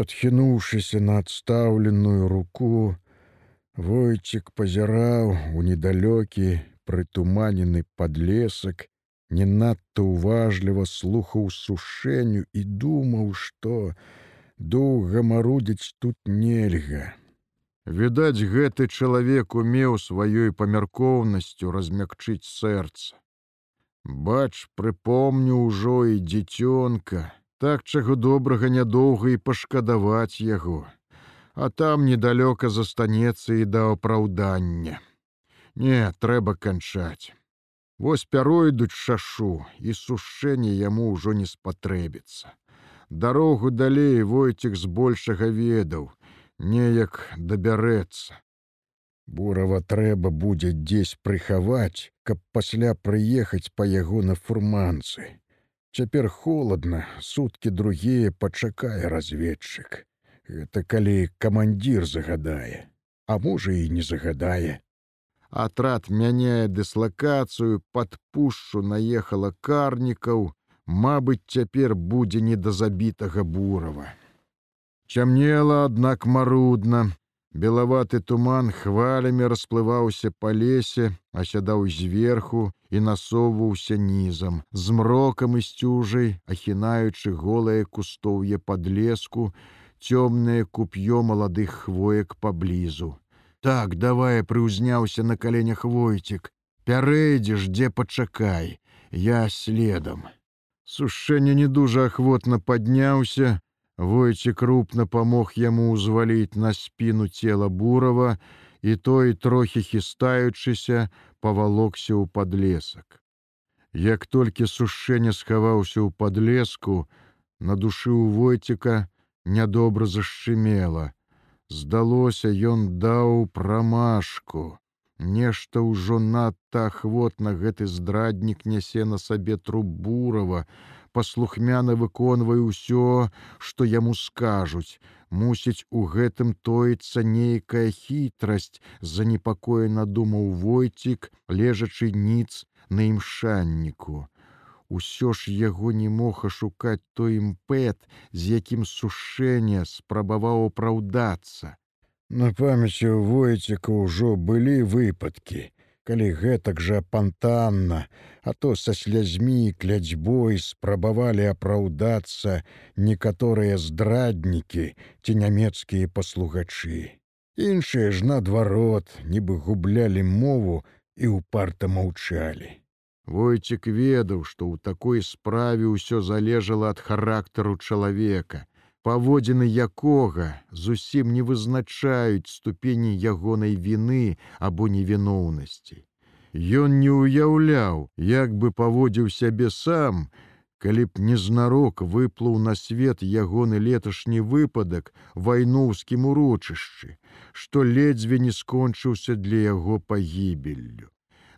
Адхінуўшыся на адстаўленую руку, Войцік пазіраў у недалёкі прытуманены падлесак, не надта уважліва слухаў сушэнню і думаў, што доўга марудзіць тут нельга. Відаць, гэты чалавек умеў сваёй памяркоўнасцю размякчыць сэрца. Бач, прыпомню ўжо і дзіцёнка, так чаго добрага нядоўга і пашкадаваць яго, А там недалёка застанецца і да апраўдання. Не, трэба канчаць. Вось пяройдуць шашу і сушэнне яму ўжо не спатрэбіцца. Дарогу далей войцік збольшага ведаў, неяк дабярэцца. Бурава трэба будзе дзесь прыхаваць, каб пасля прыехаць па яго на фурманцы. Цяпер холодна, суткі другія пачакае разведчык. Гэта калі камандзір загадае, а можа і не загадае. Атрад мяняе дыслакацыю, пад пушчу наехала карнікаў, Мабыць, цяпер будзе не да забітага бурава. Цямнела, аднак марудна. Белаваты туман хвалямі расплываўся па лесе, асядаў зверху і насоўваўся нізам, з мрокам і сцюжай, ахінаючы голае кустоўе падлеску, цёмнае куп'ё маладых хвоек паблізу. Так давай прыўзняўся на каленях войцік, пярэдзеш, дзе пачакай, я следам. Сушэнне не дужа ахвотна падняўся, Войце крупна памог яму ўзваліць на спіну цела бурава, і той, трохі хістаючыся, павалокся ў падлесак. Як толькі сушэнне схаваўся ў падлеску, на душы ў войціка нядобра зашчымела. Здалося, ён даў прамашку. Нешта ўжо надта ахвотна гэты здраднік нясе на сабе трубурава, паслухмяна выконвае ўсё, што яму скажуць. Мусіць, у гэтым тоіцца нейкая хітрасць, занепакоена думаў войцік, лежачы ніц на імшанніку. Усё ж яго не мог ашукаць той імпэт, з якім сушэнне спрабаваў апраўдацца. На памяці ў войціка ўжо былі выпадкі калі гэтак жа пантанна, а то са слязьмі клядзьбой спрабавалі апраўдацца некаторыя здраднікі ці нямецкія паслугачы. Іншыя ж наадварот, нібы гублялі мову і ўпарта маўчалі. Войцік ведаў, што ў такой справе ўсё залежала ад характару чалавека, паводзіны якога зусім не вызначаюць ступені ягонай віны або невіноўнасці. Ён не ўяўляў, як бы паводзіў сябе сам, калі б незнарок выплыў на свет ягоны леташні выпадак вайноўскім урочышчы, што ледзьве не скончыўся для яго пагібеллю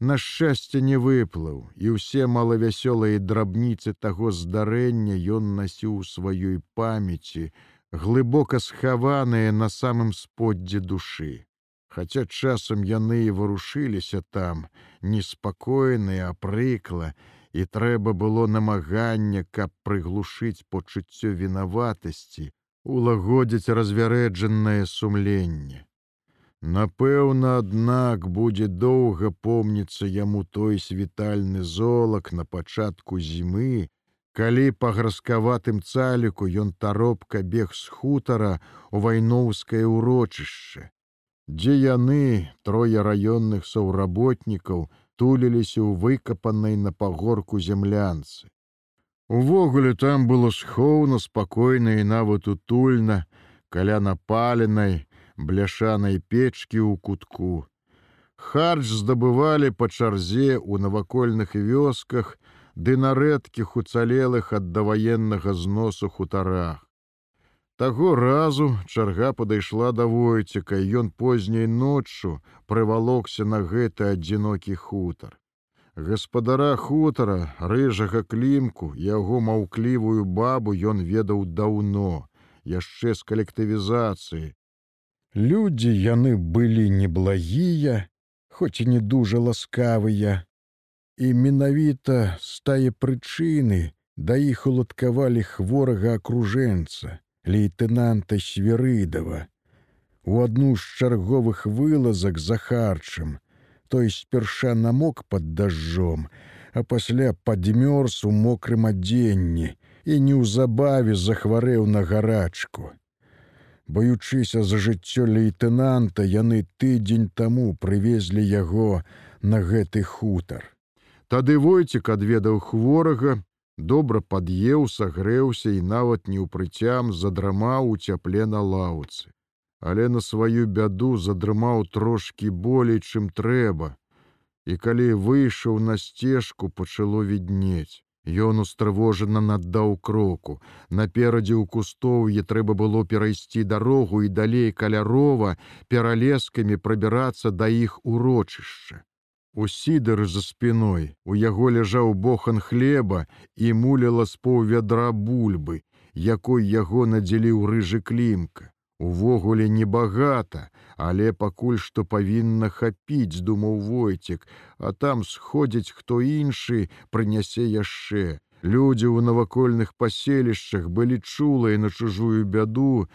на шчасце не выплыў, і ўсе малавясёлыя драбніцы таго здарэння ён насіў сваёй памяці, глыбока схаваныя на самым споддзе душы. Хаця часам яны і варушыліся там, неспакойныя, апрыкла, і трэба было намаганне, каб прыглушыць пачуццё вінаватасці, улагодзіць развярэджанае сумленне. Напэўна, аднак будзе доўга помніцца яму той світальны золак на пачатку зімы, калі па граскаватым цаліку ён таропка бег з хутара у вайноўскае ўрочышча, дзе яны, трое раённых саўработнікаў, туліліся ў выкапанай на пагорку зямлянцы. Увогуле там было схоўна спакойна і нават утульна, каля напаленай, бляшанай печкі ў кутку. Харч здабывалі па чарзе ў навакольных вёсках ды на рэдкіх уцалелых ад даваеннага зносу хутарах. Таго разу чарга падышла да войціка, ён позняй ноччу прывалокся на гэты адзінокі хутар. Гаспадара хутара, рыжага клімку, яго маўклівую бабу ён ведаў даўно, яшчэ з калектывізацыі, Людзі яны былі неблагія, хоць і не дужа ласкавыя. І менавіта з тае прычыны да іх уладкавалі хворага акружэнца, лейтенанта свірыдава. У адну з чарговых вылазак за харчам, той спярша намок пад дажджом, а пасля падмёрз у мокрым адзенні і неўзабаве захварэў на гарачку. Баючыся за жыццё лейтенанта, яны тыдзень таму прывезлі яго на гэты хутар. Тады войцік адведаў хворага, добра пад'еў, сагрэўся і нават не ўпрыцям задрамаў у цяпле на лаўцы. Але на сваю бяду задрымаў трошкі болей, чым трэба. І калі выйшаў на сцежку, пачало віднець. Ён устрывожана наддаў кроку. Наперадзе ў кустоўе трэба было перайсці дарогу і далей калярова пералескамі прабірацца да іх урочышча. У сідары за спиной у яго ляжаў бохан хлеба і муліла з паўвядра бульбы, якой яго надзеліў рыжы клімка. Увогуле небагата, але пакуль што павінна хапіць, думаў войцік, а там сходзіць хто іншы прынясе яшчэ. Людзі ў навакольных паселішчах былі чулыя на чужую бяду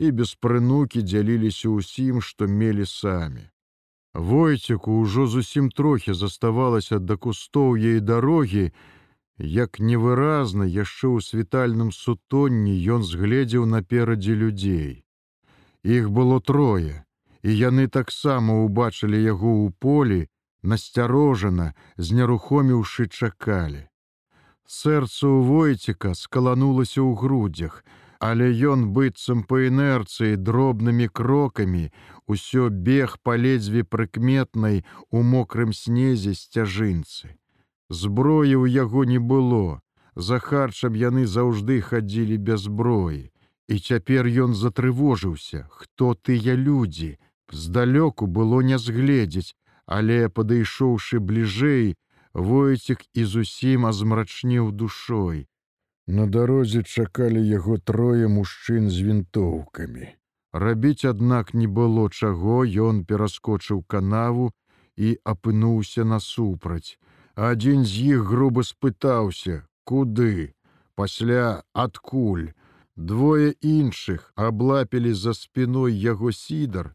і без прынукі дзяліліся ўсім, што мелі самі. Войціку ўжо зусім трохі заставалася да кустоўя і дарогі, як невыразна яшчэ ў світальным сутонні ён згледзеў наперадзе людзей. Іх было трое, і яны таксама ўбачылі яго ў полі, насцярожана, знерухоміўшы чакалі. Сэрца ў войціка скаланулася ў грудзях, але ён быццам па інерцыі дробнымі крокамі усё бег па ледзьве прыкметнай у мокрым снезе сцяжынцы. Зброі ў яго не было. За харчам яны заўжды хадзілі без зброі. І цяпер ён затрывожыўся, хто тыя людзі, здалёку было не згледзець, але падышоўшы бліжэй, войцік і зусім азмрачнеў душой. На дарозе чакалі яго трое мужчын з вінтоўкамі. Рабіць, аднак не было чаго, ён пераскочыў канаву і апынуўся насупраць. Адзін з іх груба спытаўся: куды, пасля адкуль. Двое іншых аблапілі за спіной яго сідар,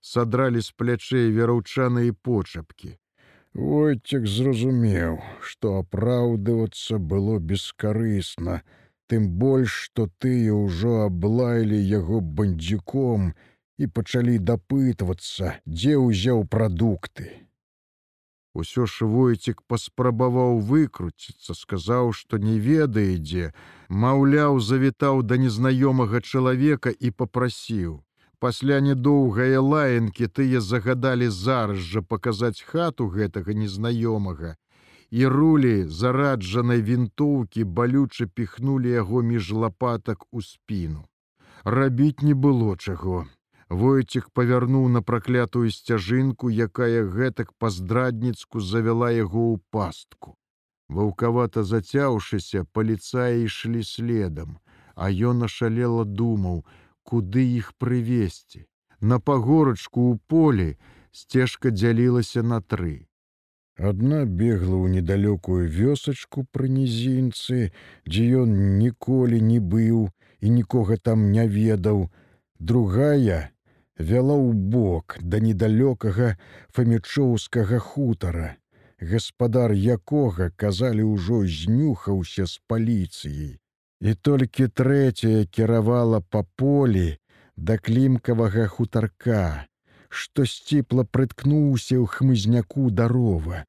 садралі з плячэй вераўчаныя почапкі. Войцек зразумеў, што апраўдывацца было бескарысна, тым больш, што тыя ўжо аблаілі яго бандзіком і пачалі дапытвацца, дзе ўзяў прадукты. Усё ж войцік паспрабаваў выкруціцца, сказаў, што не ведае дзе, маўляў, завітаў да незнаёмага чалавека і попрасіў. Пасля недоўгае лаянкі тыя загадалі зараз жа паказаць хату гэтага незнаёмага. І рулі зараджанай вінтоўкі балюча піхнулі яго між лапатак у спіну. Рабіць не было чаго. Войцік павярнуў на праклятую сцяжынку, якая гэтак па-здрадніцку завяла яго ў пастку. Ваўкавата зацяўшыся, паліцаі ішлі следам, а ён ашалела думаў, куды іх прывесці. На пагорачку ў полі сцежка дзялілася на тры. Адна бегла ў недалёкую вёсачку пры нізінцы, дзе ён ніколі не быў і нікога там не ведаў. Другая вяла ў бок да недалёкага фамічоўскага хутара, гаспадар якога казалі ўжо знюхаўся з паліцыяй. І толькі трэцяя кіравала па полі да клімкавага хутарка, што сціпла прыткнуўся ў хмызняку дарова.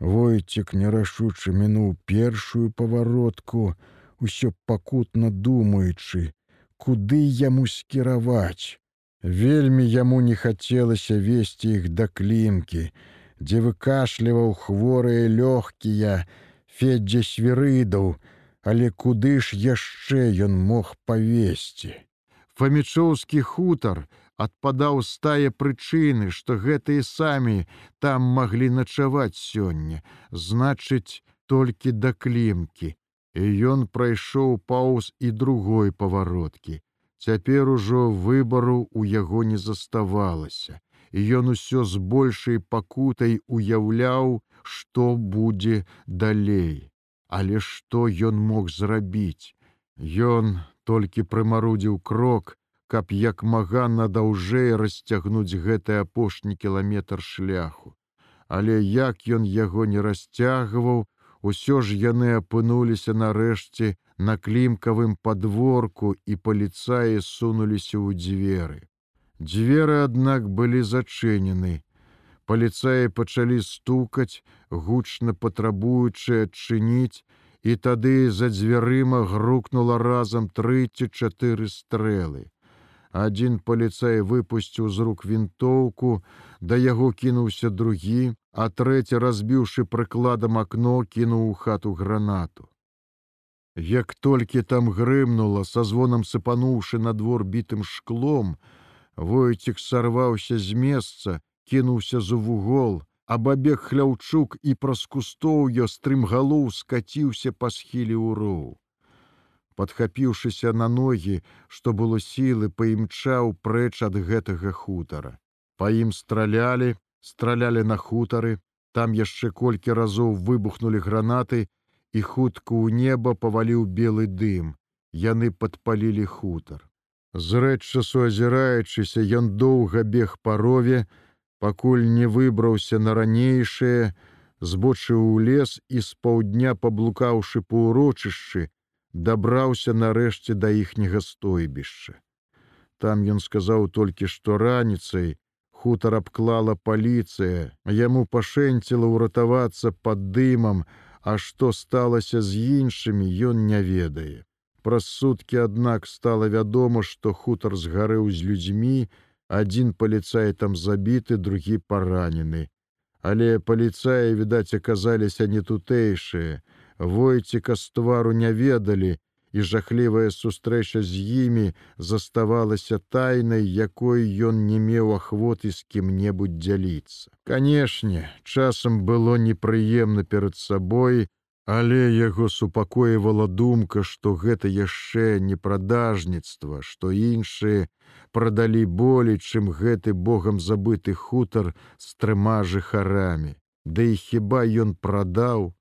Войцік нерашучы мінуў першую паваротку, усё пакутна думаючы, куды яму скіраваць. Вельмі яму не хацелася весці іх да клімкі, дзе выкашліваў хворыя лёгкія, феддзя свірыдаў, але куды ж яшчэ ён мог павесці. Фамічоўскі хутар адпадаў стае прычыны, што гэтыя самі там маглі начаваць сёння, значыць, толькі да клімкі. І ён прайшоў паўз і другой павароткі. Цяпер ужо выбару у яго не заставалася, і ён усё з большай пакутай уяўляў, што будзе далей. Але што ён мог зрабіць? Ён толькі прымарудзіў крок, каб як мага надаўжэй расцягнуць гэты апошні кіламетр шляху. Але як ён яго не расцягваў, усё ж яны апынуліся нарэшце на клімкавым падворку і паліцаі сунуліся ў дзверы. Дзверы, аднак былі зачынены. Паліцаі пачалі стукаць, гучна патрабуючы адчыніць, і тады за дзвярыма грукнула разам тры ці чатыры стрэлы. Адзін паліцай выпусціў з рук вінтоўку, да яго кінуўся другі, а трэці, разбіўшы прыкладам акно, кінуў у хату гранату. Як толькі там грымнула, са звонам сыпануўшы на двор бітым шклом, Войцік сарваўся з месца, кінуўся за вугол, абабег хляўчук і праз кустоўё стрымгалоў скаціўся па схіле ўроў. Падхапіўшыся на ногі, што было сілы, паімчаў прэч ад гэтага хутара. Па ім стралялі, стралялі на хутары, там яшчэ колькі разоў выбухнули гранаты, і хутка ў неба паваліў белы дым. Яны падпалілі хутар. Зрэч часу азіраючыся, ён доўга бег па рове, пакуль не выбраўся на ранейшае, збочыў у лес і з паўдня паблукаўшы па ўрочышчы, дабраўся нарэшце да іхняга стойбішча. Там ён сказаў толькі, што раніцай хутар абклала паліцыя, яму пашэнціла ўратавацца пад дымам, а што сталася з іншымі, ён не ведае. Праз суткі, аднак стала вядома, што хутар згарэў з людзьмі, адзін паліцай там забіты, другі паранены. Але паліцаі, відаць, аказаліся не тутэйшыя. Войціка з твару не ведалі, і жахлівая сустрэча з імі заставалася тайнай, якой ён не меў ахвоты з кім-небудзь дзяліцца. Канешне, часам было непрыемна перад сабой, але яго супакоівала думка, што гэта яшчэ не прадажніцтва, што іншыя прадалі болей, чым гэты богам забыты хутар з трыма жыхарамі. Ды і хіба ён прадаў,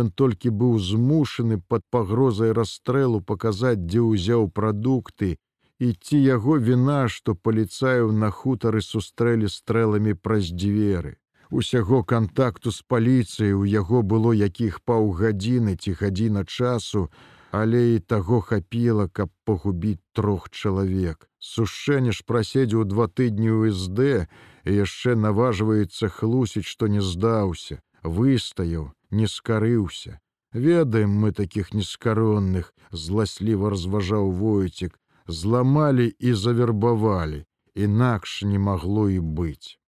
Ён толькі быў змушаны пад пагрозай расстрэлу паказаць, дзе ўзяў прадукты, і ці яго віна, што паліцаяў на хутары сустрэлі стрэламі праз дзверы. Усяго кантакту з паліцыяй у яго было якіх паўгадзіны ці гадзіна часу, але і таго хапіла, каб пагубіць трох чалавек. Сушэнне ж праседзеў два тыдні ў СД і яшчэ наважваецца хлусіць, што не здаўся, выстаяў, не скарыўся. Ведаем мы такіх нескаронных, зласліва разважаў войцік, зламалі і завербавалі, інакш не магло і быць.